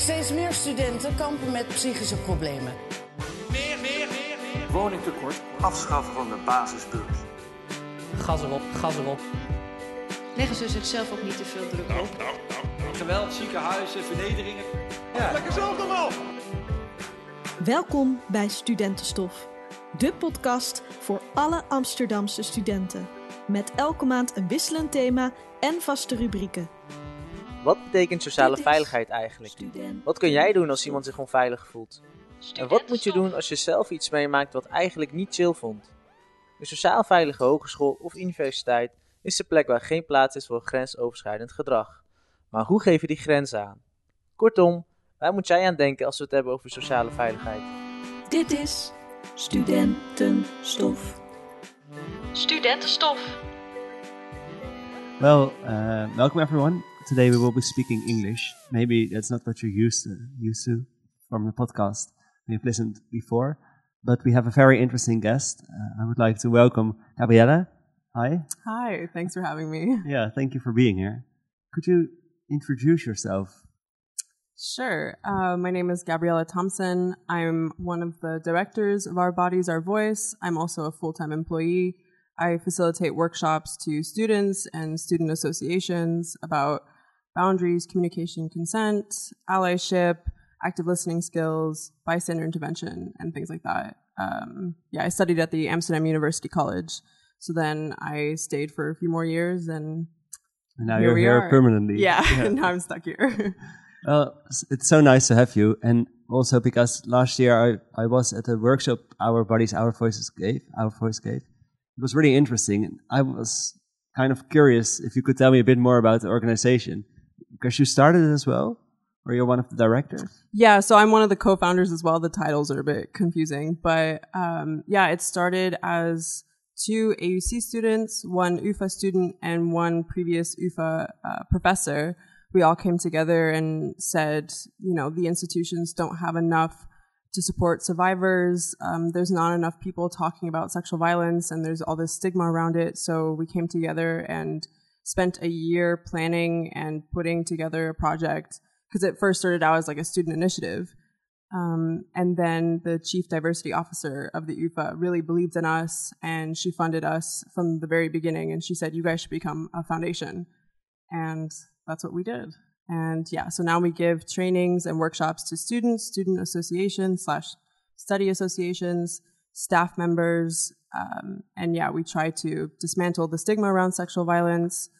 Steeds meer studenten kampen met psychische problemen. Meer, meer, meer, meer. Woningtekort, afschaffen van de basisbeurs. Gas erop, gas erop. Leggen ze zichzelf ook niet te veel druk Nou, op? nou, nou, nou. Geweld, ziekenhuizen, vernederingen. Lekker zelf dan wel. Welkom bij Studentenstof, de podcast voor alle Amsterdamse studenten. Met elke maand een wisselend thema en vaste rubrieken. Wat betekent sociale veiligheid eigenlijk? Wat kun jij doen als iemand zich onveilig voelt? En wat moet je doen als je zelf iets meemaakt wat eigenlijk niet chill vond? Een sociaal veilige hogeschool of universiteit is de plek waar geen plaats is voor grensoverschrijdend gedrag. Maar hoe geef je die grens aan? Kortom, waar moet jij aan denken als we het hebben over sociale veiligheid? Dit is Studentenstof. Studentenstof. Well, uh, welcome everyone. Today we will be speaking English. Maybe that's not what you're used to, used to from the podcast we've listened before, but we have a very interesting guest. Uh, I would like to welcome Gabriella. Hi. Hi, thanks for having me. Yeah, thank you for being here. Could you introduce yourself? Sure. Uh, my name is Gabriella Thompson. I'm one of the directors of Our Bodies, Our Voice. I'm also a full time employee. I facilitate workshops to students and student associations about boundaries, communication, consent, allyship, active listening skills, bystander intervention, and things like that. Um, yeah, I studied at the Amsterdam University College. So then I stayed for a few more years and And now Here you're we here are. permanently. yeah, now I'm stuck here. Well, it's so nice to have you, and also because last year I, I was at a workshop Our Bodies, Our Voices gave, Our Voice gave. It was really interesting. and I was kind of curious if you could tell me a bit more about the organization, because you started it as well, or you're one of the directors. Yeah, so I'm one of the co-founders as well. The titles are a bit confusing, but um, yeah, it started as two AUC students, one UvA student, and one previous UvA uh, professor. We all came together and said, you know, the institutions don't have enough to support survivors. Um, there's not enough people talking about sexual violence, and there's all this stigma around it. So we came together and spent a year planning and putting together a project because it first started out as like a student initiative. Um, and then the chief diversity officer of the UvA really believed in us and she funded us from the very beginning. And she said, you guys should become a foundation. And that's what we did. And yeah, so now we give trainings and workshops to students, student associations slash study associations, staff members. Um, and yeah, we try to dismantle the stigma around sexual violence,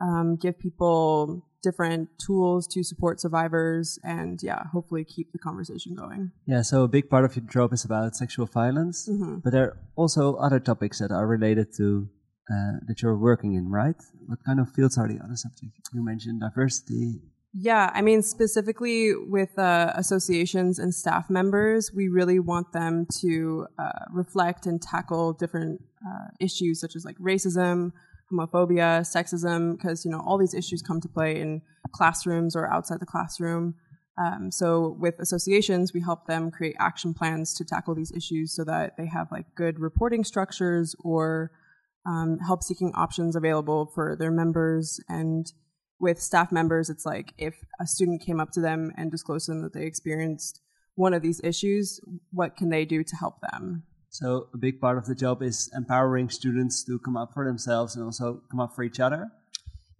um, give people different tools to support survivors, and yeah, hopefully keep the conversation going. Yeah, so a big part of your job is about sexual violence, Mhm. but there are also other topics that are related to uh, that you're working in, right? What kind of fields are the other subjects? You mentioned diversity. Yeah, I mean, specifically with uh, associations and staff members, we really want them to uh, reflect and tackle different uh, issues such as like racism, homophobia, sexism, because you know all these issues come to play in classrooms or outside the classroom. Um, so with associations, we help them create action plans to tackle these issues so that they have like good reporting structures or um, help seeking options available for their members and with staff members, it's like if a student came up to them and disclosed to them that they experienced one of these issues, what can they do to help them? So a big part of the job is empowering students to come up for themselves and also come up for each other.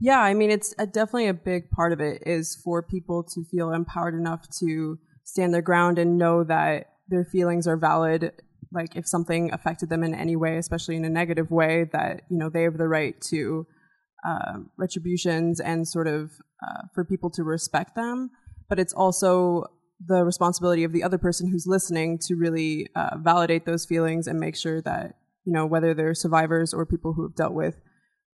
Yeah, I mean, it's a, definitely a big part of it is for people to feel empowered enough to stand their ground and know that their feelings are valid. Like if something affected them in any way, especially in a negative way, that you know they have the right to uh, retributions and sort of uh, for people to respect them. But it's also the responsibility of the other person who's listening to really uh, validate those feelings and make sure that you know whether they're survivors or people who have dealt with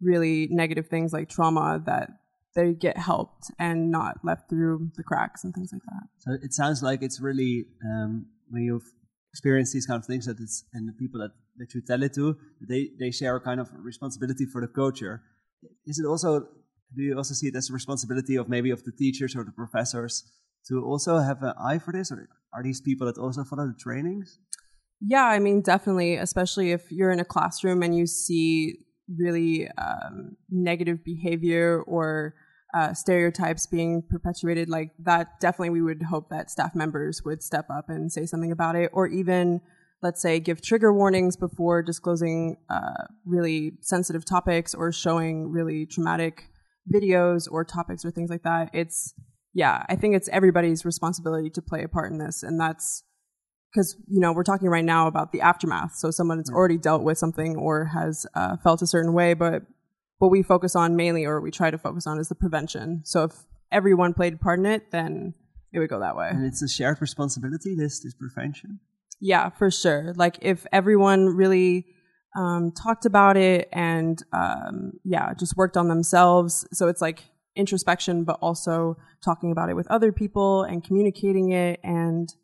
really negative things like trauma that they get helped and not left through the cracks and things like that. So it sounds like it's really um, when you've experienced these kind of things that it's and the people that, that you tell it to, they they share a kind of responsibility for the culture. Is it also do you also see it as a responsibility of maybe of the teachers or the professors to also have an eye for this, or are these people that also follow the trainings? Yeah, I mean, definitely, especially if you're in a classroom and you see really um, negative behavior or uh, stereotypes being perpetuated, like that, definitely we would hope that staff members would step up and say something about it, or even, let's say, give trigger warnings before disclosing uh, really sensitive topics or showing really traumatic videos or topics or things like that. It's, yeah, I think it's everybody's responsibility to play a part in this, and that's because you know we're talking right now about the aftermath. So someone has already dealt with something or has uh, felt a certain way, but what we focus on mainly, or we try to focus on, is the prevention. So if everyone played a part in it, then it would go that way. And it's a shared responsibility. This this prevention. Yeah, for sure. Like if everyone really um, talked about it and um, yeah, just worked on themselves. So it's like introspection, but also talking about it with other people and communicating it and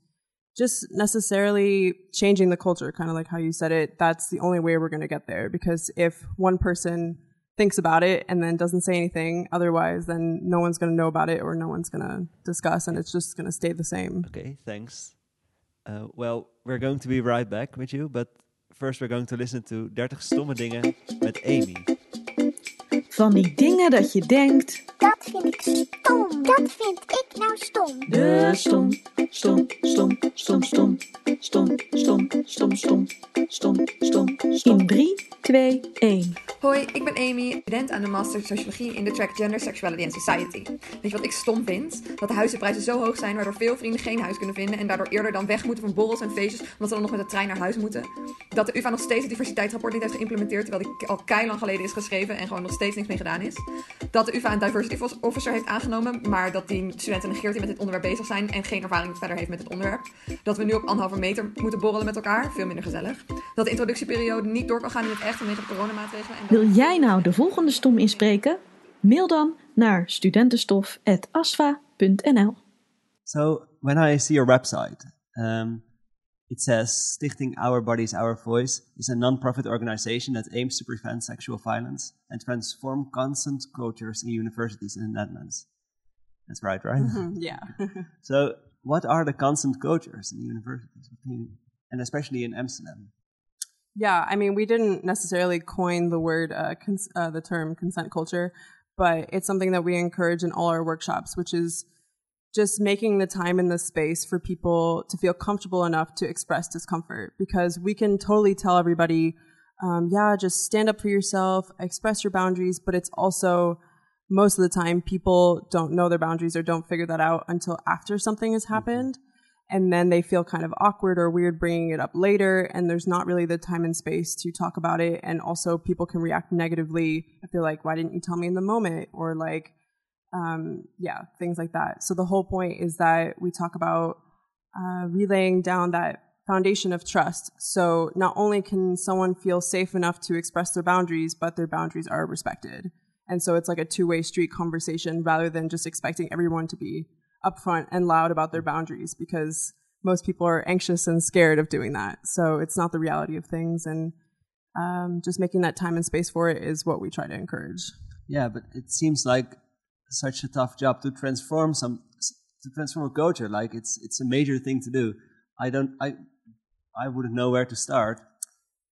just necessarily changing the culture, kind of like how you said it. That's the only way we're going to get there because if one person thinks about it and then doesn't say anything otherwise then no one's going to know about it or no one's going to discuss and it's just going to stay the same okay thanks uh, well we're going to be right back with you but first we're going to listen to 30 stomme dingen met Amy Van die dingen dat je denkt. Dat vind ik stom. Dat vind ik nou stom. De stom, stom, stom, stom, stom, stom, stom, stom, stom, stom, stom, stom. In 3, 2, 1. Hoi, ik ben Amy, student aan de Master Sociologie in de track Gender, Sexuality and Society. Weet je wat ik stom vind? Dat de huizenprijzen zo hoog zijn, waardoor veel vrienden geen huis kunnen vinden en daardoor eerder dan weg moeten van borrels en feestjes, omdat ze dan nog met de trein naar huis moeten. Dat de UvA nog steeds het diversiteitsrapport niet heeft geïmplementeerd, terwijl die al keilang geleden is geschreven en gewoon nog steeds niks mee gedaan is. Dat de UvA een diversity officer heeft aangenomen, maar dat die studenten negeert die met dit onderwerp bezig zijn en geen ervaring verder heeft met het onderwerp. Dat we nu op anderhalve meter moeten borrelen met elkaar, veel minder gezellig. Dat de introductieperiode niet door kan gaan in het echt vanwege de coronamaatregelen. En Wil jij nou de volgende stom inspreken? Mail dan naar studentenstof.asfa.nl. So when I see your website, um, it says Stichting Our Bodies, Our Voice is a non-profit organization that aims to prevent sexual violence and transform consent cultures in universities in the Netherlands. That's right, right? Mhm, yeah So what are the consent cultures in universities, and especially in Amsterdam? Yeah, I mean, we didn't necessarily coin the word, uh, cons- uh, the term consent culture, but it's something that we encourage in all our workshops, which is just making the time and the space for people to feel comfortable enough to express discomfort because we can totally tell everybody, um, yeah, just stand up for yourself, express your boundaries, but it's also most of the time people don't know their boundaries or don't figure that out until after something has happened and then they feel kind of awkward or weird bringing it up later and there's not really the time and space to talk about it. And also people can react negatively if they're like why didn't you tell me in the moment? or like um, yeah things like that. So the whole point is that we talk about uh, relaying down that foundation of trust. So not only can someone feel safe enough to express their boundaries but their boundaries are respected. And so it's like a two-way street conversation rather than just expecting everyone to be upfront and loud about their boundaries because most people are anxious and scared of doing that. So it's not the reality of things. And um, just making that time and space for it is what we try to encourage. Yeah, but it seems like such a tough job to transform some to transform a culture. Like it's it's a major thing to do. I don't I I wouldn't know where to start.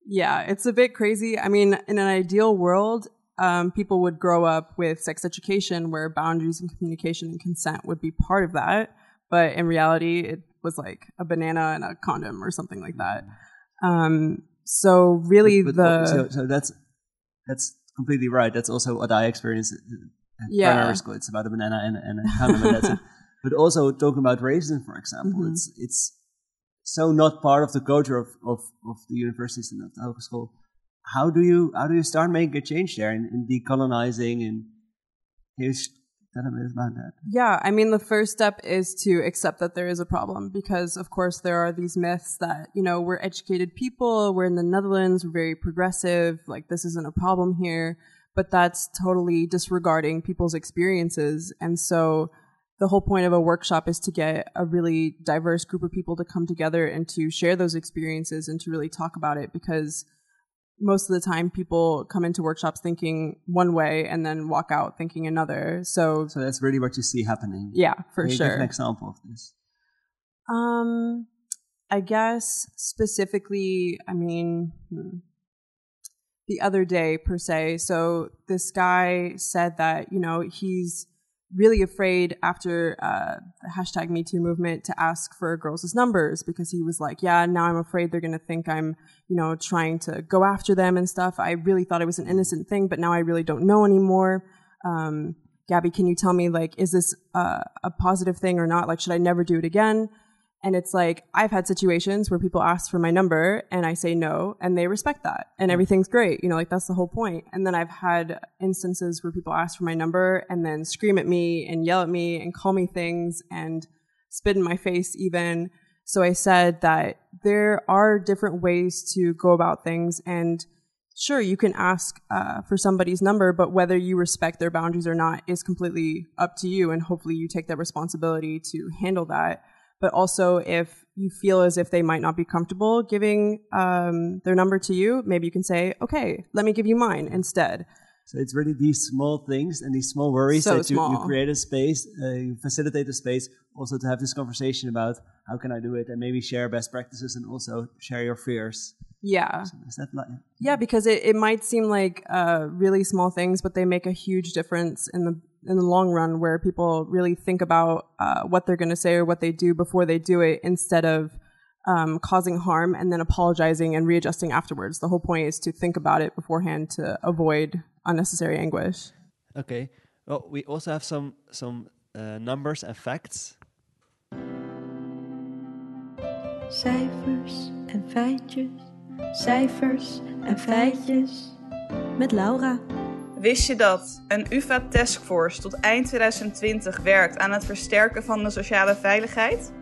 Yeah, it's a bit crazy. I mean, in an ideal world, um, people would grow up with sex education where boundaries and communication and consent would be part of that. But in reality, it was like a banana and a condom or something like that. Um, so really But- the, so, so that's that's completely right. That's also what I experienced at Yeah. primary school. It's about a banana and, and a condom, and that's it. But also talking about racism, for example, Mhm. it's it's so not part of the culture of, of, of the universities and of the hogeschool. How do you how do you start making a change there in, in decolonizing and you tell about that? Yeah, I mean, the first step is to accept that there is a problem because, of course, there are these myths that, you know, we're educated people, we're in the Netherlands, we're very progressive, like this isn't a problem here. But that's totally disregarding people's experiences. And so the whole point of a workshop is to get a really diverse group of people to come together and to share those experiences and to really talk about it because most of the time people come into workshops thinking one way and then walk out thinking another. So So that's really what you see happening. yeah, for Can you give sure. an example of this? Um, I guess specifically, I mean, hmm, the other day per se. So this guy said that you know he's really afraid after uh, the hashtag Me Too movement to ask for girls' numbers because he was like, yeah, now I'm afraid they're going to think I'm, you know, trying to go after them and stuff. I really thought it was an innocent thing, but now I really don't know anymore. Um, Gabby, can you tell me, like, is this uh, a positive thing or not? Like, should I never do it again? And it's like, I've had situations where people ask for my number and I say no and they respect that and everything's great. You know, like that's the whole point. And then I've had instances where people ask for my number and then scream at me and yell at me and call me things and spit in my face even. So I said that there are different ways to go about things and sure, you can ask uh, for somebody's number, but whether you respect their boundaries or not is completely up to you. And hopefully you take that responsibility to handle that but also if you feel as if they might not be comfortable giving um, their number to you, maybe you can say, okay, let me give you mine instead. So it's really these small things and these small worries So that you, you create a space, uh, you facilitate a space also to have this conversation about how can I do it and maybe share best practices and also share your fears. Yeah. So is that like, Yeah, because it, it might seem like uh, really small things, but they make a huge difference in the in the long run, where people really think about uh, what they're going to say or what they do before they do it, instead of um, causing harm and then apologizing and readjusting afterwards. The whole point is to think about it beforehand to avoid unnecessary anguish. Okay. Well, we also have some some uh, numbers and facts. Cijfers en feitjes, cijfers en feitjes. Met Laura. Wist je dat een UvA Taskforce tot eind 2020 werkt aan het versterken van de sociale veiligheid?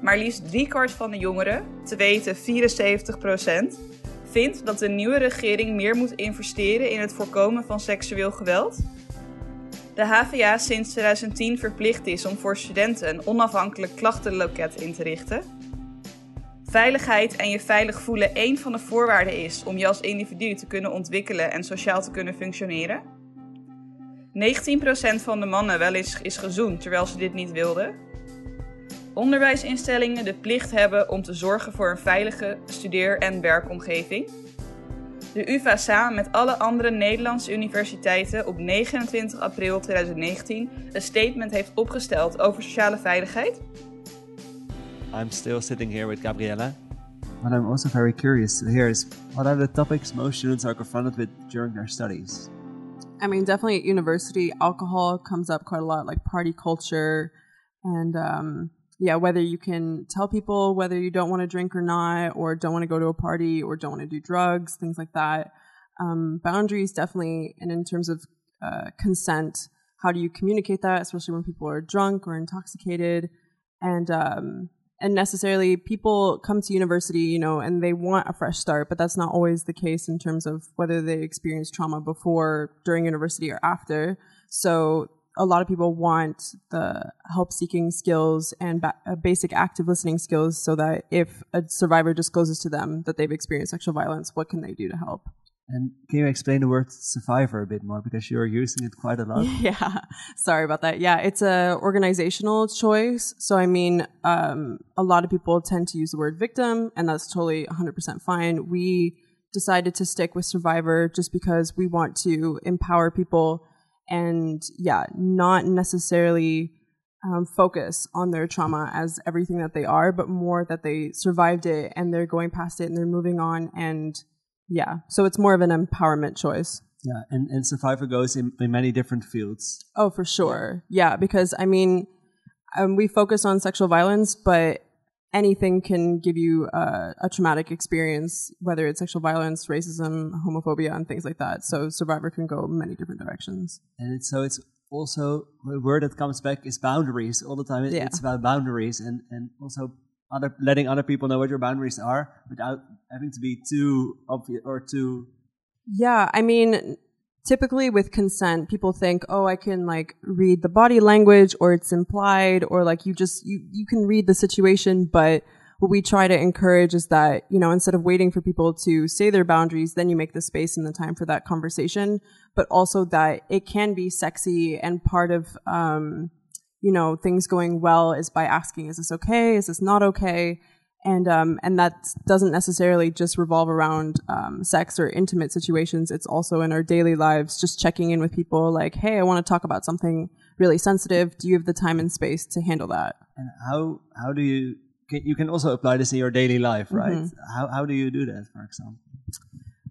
Maar liefst driekwart van de jongeren, te weten 74%, vindt dat de nieuwe regering meer moet investeren in het voorkomen van seksueel geweld. De HVA sinds 2010 verplicht is om voor studenten een onafhankelijk klachtenloket in te richten. Veiligheid en je veilig voelen één van de voorwaarden is om je als individu te kunnen ontwikkelen en sociaal te kunnen functioneren. 19% van de mannen wel eens is gezoend terwijl ze dit niet wilden. Onderwijsinstellingen de plicht hebben om te zorgen voor een veilige studeer- en werkomgeving. De UvA samen met alle andere Nederlandse universiteiten op 29 april 2019 een statement heeft opgesteld over sociale veiligheid. I'm still sitting here with Gabriella. what I'm also very curious to hear is what are the topics most students are confronted with during their studies? I mean, definitely at university, alcohol comes up quite a lot, like party culture, and um, yeah, whether you can tell people whether you don't want to drink or not, or don't want to go to a party, or don't want to do drugs, things like that. Um, boundaries definitely, and in terms of uh, consent, how do you communicate that, especially when people are drunk or intoxicated, and um, and necessarily people come to university, you know, and they want a fresh start, but that's not always the case in terms of whether they experience trauma before, during university, or after. So a lot of people want the help seeking skills and ba- uh, basic active listening skills so that if a survivor discloses to them that they've experienced sexual violence, what can they do to help? And can you explain the word survivor a bit more because you're using it quite a lot? Yeah, sorry about that. Yeah, it's a organizational choice. So I mean, um, a lot of people tend to use the word victim, and that's totally 100% fine. We decided to stick with survivor just because we want to empower people and yeah, not necessarily um, focus on their trauma as everything that they are, but more that they survived it and they're going past it and they're moving on and yeah, so it's more of an empowerment choice. Yeah, and, and survivor goes in, in many different fields. Oh, for sure. Yeah, because I mean, um, we focus on sexual violence, but anything can give you uh, a traumatic experience, whether it's sexual violence, racism, homophobia, and things like that. So survivor can go many different directions. And it's, so it's also a word that comes back is boundaries all the time. It, Yeah. It's about boundaries and, and also other letting other people know what your boundaries are without having to be too obvious or too Yeah, I mean, typically with consent, people think, oh, I can like read the body language or it's implied or like you just, you, you can read the situation. But what we try to encourage is that, you know, instead of waiting for people to say their boundaries, then you make the space and the time for that conversation. But also that it can be sexy and part of, um, you know, things going well is by asking, is this okay? Is this not okay? and um, and that doesn't necessarily just revolve around um, sex or intimate situations. It's also in our daily lives, just checking in with people, like, hey, I want to talk about something really sensitive. Do you have the time and space to handle that? And how how do you can, you can also apply this in your daily life, right? Mhm. How how do you do that, for example?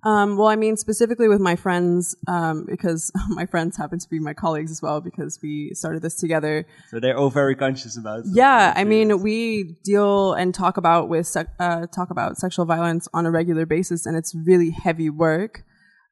Um, well, I mean, specifically with my friends, um, because my friends happen to be my colleagues as well, because we started this together. So they're all very conscious about. Yeah, I mean, we deal and talk about with uh, talk about sexual violence on a regular basis, and it's really heavy work.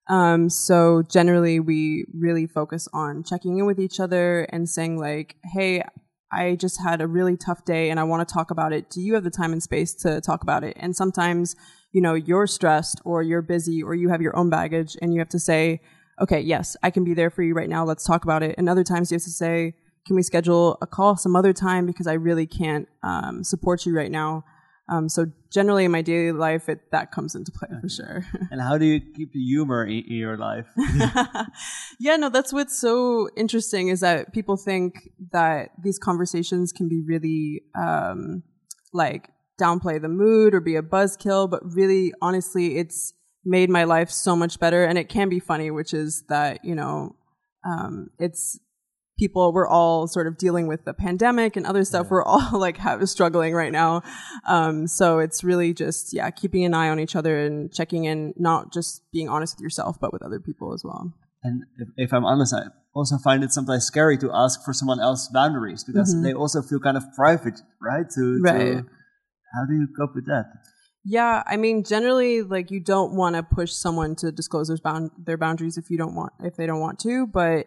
Um, so generally, we really focus on checking in with each other and saying like, "Hey, I just had a really tough day, and I want to talk about it. Do you have the time and space to talk about it?" And sometimes, you know, you're stressed or you're busy or you have your own baggage, and you have to say, "Okay, yes, I can be there for you right now. Let's talk about it." And other times, you have to say, can we schedule a call some other time because I really can't um, support you right now. Um, so generally in my daily life, it, that comes into play for sure. And how do you keep the humor in, in your life? yeah, no, that's what's so interesting is that people think that these conversations can be really um, like downplay the mood or be a buzzkill, but really, honestly, it's made my life so much better. And it can be funny, which is that you know, um, it's people we're all sort of dealing with the pandemic and other stuff we're all like have, struggling right now um, so it's really just yeah keeping an eye on each other and checking in not just being honest with yourself but with other people as well And if, if I'm honest, I also find it sometimes scary to ask for someone else's boundaries because Mhm. they also feel kind of private, right? To, to- Right. how do you cope with that? yeah i mean generally like you don't want to push someone to disclose their, bound- their boundaries if you don't want if they don't want to but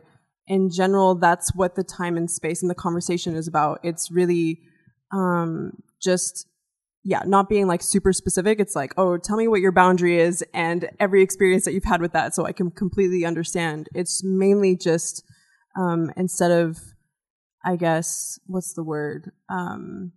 in general that's what the time and space and the conversation is about. It's really um just yeah not being like super specific. It's like oh tell me what your boundary is and every experience that you've had with that so i can completely understand. It's mainly just um instead of i guess what's the word? Um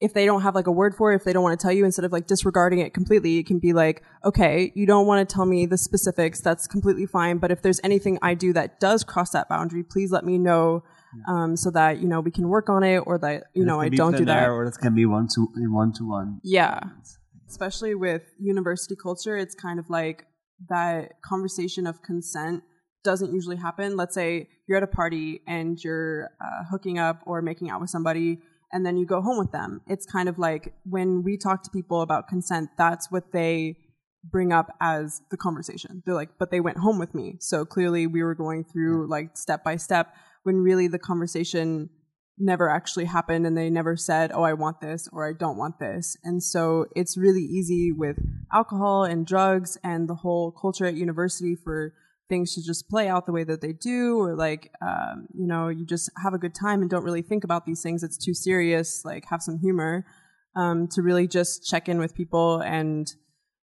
if they don't have like a word for it, if they don't want to tell you, instead of like disregarding it completely, it can be like, okay, you don't want to tell me the specifics. That's completely fine. But if there's anything I do that does cross that boundary, please let me know, um, so that, you know, we can work on it or that, you know, I don't do that. or that can be one to one to one. Yeah. Especially with university culture, it's kind of like that conversation of consent doesn't usually happen. Let's say you're at a party and you're uh, hooking up or making out with somebody and then you go home with them. It's kind of like when we talk to people about consent, that's what they bring up as the conversation. They're like, but they went home with me. So clearly we were going through like step by step when really the conversation never actually happened and they never said, oh, I want this or I don't want this. And so it's really easy with alcohol and drugs and the whole culture at university for things to just play out the way that they do or like um, you know you just have a good time and don't really think about these things. It's too serious like have some humor um, to really just check in with people. And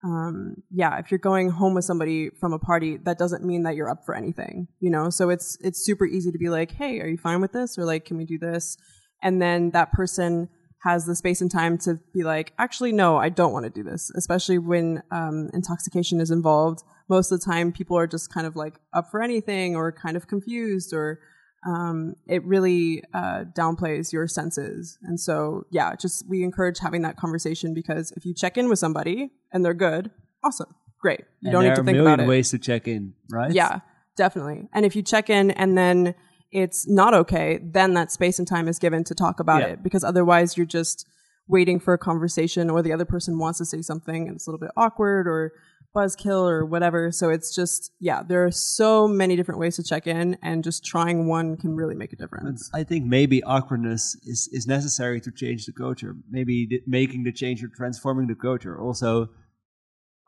um, yeah if you're going home with somebody from a party that doesn't mean that you're up for anything you know? So it's it's super easy to be like hey are you fine with this? or like can we do this? And then that person has the space and time to be like actually no i don't want to do this especially when um, intoxication is involved most of the time people are just kind of like up for anything or kind of confused or um, it really uh, downplays your senses and so yeah just we encourage having that conversation because if you check in with somebody and they're good awesome great you And don't there need to are think a million about it ways to check in, right? yeah definitely and if you check in and then it's not okay then that space and time is given to talk about Yeah. it because otherwise you're just waiting for a conversation or the other person wants to say something and it's a little bit awkward or buzzkill or whatever so it's just yeah there are so many different ways to check in and just trying one can really make a difference I think maybe awkwardness is, is necessary to change the culture. Maybe the, making the change or transforming the culture. Also,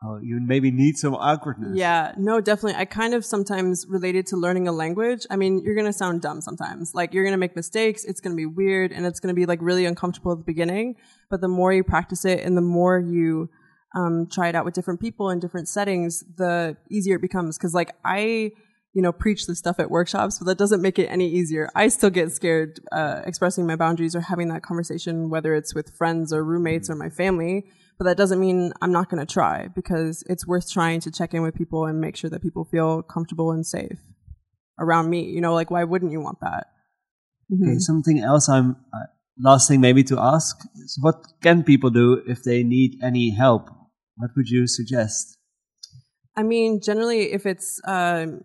oh, you maybe need some awkwardness. Yeah, no, definitely. I kind of sometimes related to learning a language. I mean, you're going to sound dumb sometimes. Like, you're going to make mistakes. It's going to be weird and it's going to be like really uncomfortable at the beginning. But the more you practice it and the more you um, try it out with different people in different settings, the easier it becomes. Cause like I, you know, preach this stuff at workshops, but that doesn't make it any easier. I still get scared, uh, expressing my boundaries or having that conversation, whether it's with friends or roommates or my family. But that doesn't mean I'm not going to try because it's worth trying to check in with people and make sure that people feel comfortable and safe around me. You know, like why wouldn't you want that? Okay, Mhm. something else I'm, uh, last thing maybe to ask is what can people do if they need any help? What would you suggest? I mean, generally, if it's rel-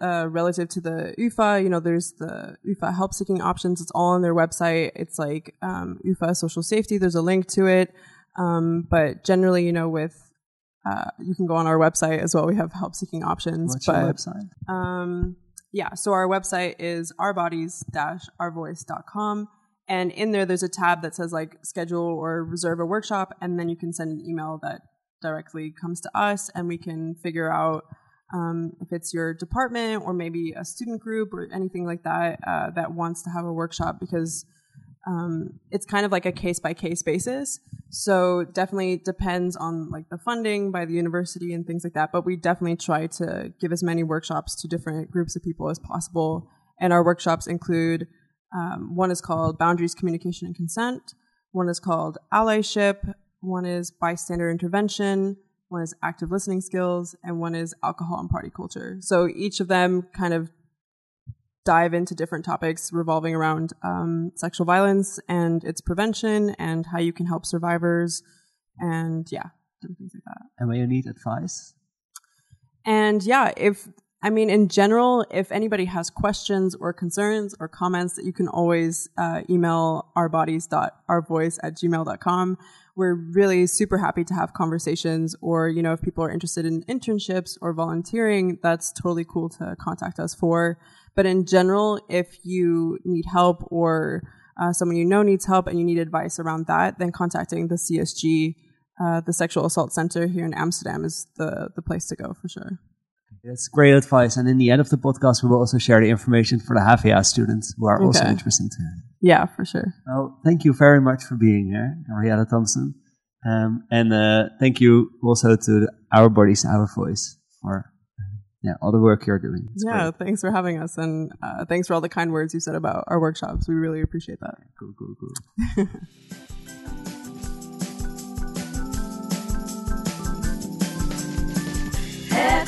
uh, relative to the UvA, you know, there's the UvA help seeking options. It's all on their website. It's like um, UvA social safety. There's a link to it. Um, but generally, you know, with uh, you can go on our website as well. We have help seeking options. What's but, your website? Um, yeah, so our website is ourbodies-ourvoice.com. And in there, there's a tab that says like schedule or reserve a workshop. And then you can send an email that directly comes to us and we can figure out um, if it's your department or maybe a student group or anything like that uh, that wants to have a workshop because um, it's kind of like a case by case basis. So definitely depends on like the funding by the university and things like that. But we definitely try to give as many workshops to different groups of people as possible. And our workshops include um, one is called Boundaries, Communication, and Consent. One is called Allyship. One is Bystander Intervention. One is Active Listening Skills. And one is Alcohol and Party Culture. So each of them kind of dive into different topics revolving around um, sexual violence and its prevention and how you can help survivors and yeah, different things like that. And when you need advice? And yeah, if I mean, in general, if anybody has questions or concerns or comments, that you can always uh, email ourbodies.ourvoice at gmail.com. We're really super happy to have conversations, or, you know, if people are interested in internships or volunteering, that's totally cool to contact us for. But in general, if you need help or uh, someone you know needs help and you need advice around that, then contacting the CSG, uh, the Sexual Assault Center here in Amsterdam, is the, the place to go for sure. That's great advice. And in the end of the podcast, we will also share the information for the HVA students who are also Okay. interested to hear. Yeah, for sure. Well, thank you very much for being here, Gabriella Thompson. Um, and uh, thank you also to the Our Bodies, Our Voice for uh, yeah, all the work you're doing. It's yeah, great. thanks for having us, and uh, thanks for all the kind words you said about our workshops. We really appreciate that. Cool, cool, cool.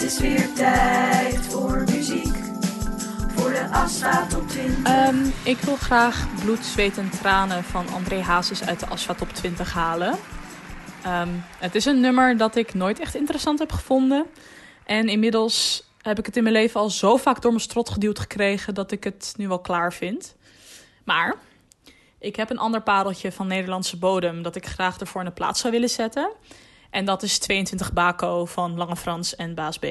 is weer tijd voor muziek. Voor de Asfa Top 20. Ehm, ik wil graag Bloed, Zweet en Tranen van André Hazes uit de Asfa Top 20 halen. Ehm, het is een nummer dat ik nooit echt interessant heb gevonden. En inmiddels heb ik het in mijn leven al zo vaak door mijn strot geduwd gekregen dat ik het nu wel klaar vind. Maar ik heb een ander pareltje van Nederlandse bodem dat ik graag ervoor in de plaats zou willen zetten. En dat is 22 Baco van Lange Frans en Baas B.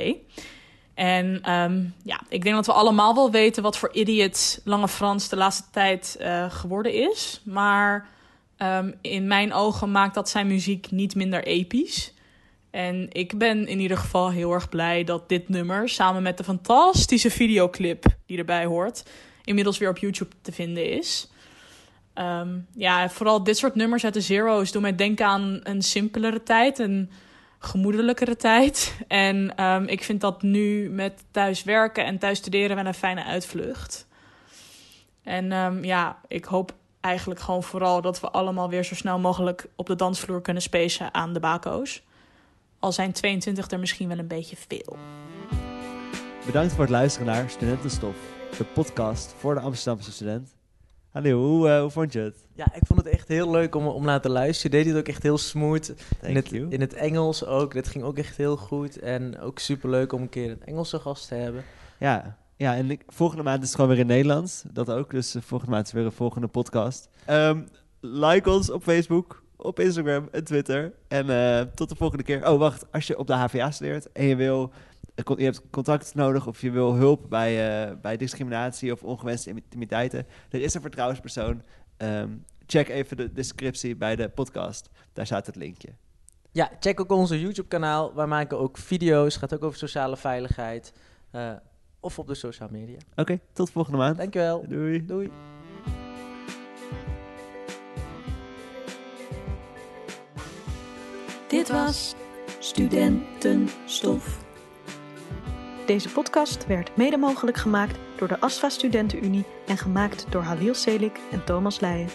En ehm, ja, ik denk dat we allemaal wel weten wat voor idiot Lange Frans de laatste tijd eh, geworden is. Maar ehm, in mijn ogen maakt dat zijn muziek niet minder episch. En ik ben in ieder geval heel erg blij dat dit nummer, samen met de fantastische videoclip die erbij hoort, inmiddels weer op YouTube te vinden is. Ehm, ja, vooral dit soort nummers uit de Zero's doen mij denken aan een simpelere tijd, een gemoedelijkere tijd. En ehm, ik vind dat nu met thuis werken en thuis studeren wel een fijne uitvlucht. En ehm, ja, ik hoop eigenlijk gewoon vooral dat we allemaal weer zo snel mogelijk op de dansvloer kunnen spacen aan de bako's. Al zijn 22 er misschien wel een beetje veel. Bedankt voor het luisteren naar Studentenstof, de podcast voor de Amsterdamse student. Hallo, hoe, eh, hoe vond je het? Ja, ik vond het echt heel leuk om, om naar te luisteren. Je deed het ook echt heel smooth. In het, you. in het Engels ook. Dit ging ook echt heel goed. En ook super leuk om een keer een Engelse gast te hebben. Ja, ja en ik, volgende maand is het gewoon weer in Nederlands. Dat ook, dus eh, volgende maand is weer een volgende podcast. Ehm, like ons op Facebook, op Instagram en Twitter. En eh, tot de volgende keer. Oh, wacht. Als je op de HVA studeert en je wil... Je hebt contact nodig of je wil hulp bij, eh, bij discriminatie of ongewenste intimiteiten. Er is een vertrouwenspersoon. Ehm, check even de descriptie bij de podcast. Daar staat het linkje. Ja, check ook onze YouTube-kanaal. Wij maken ook video's. Gaat ook over sociale veiligheid. eh, of op de social media. Oké, tot volgende maand. Dankjewel. Doei. Doei. Dit was Studentenstof. Deze podcast werd mede mogelijk gemaakt door de ASFA Studentenunie en gemaakt door Halil Selik en Thomas Leijen.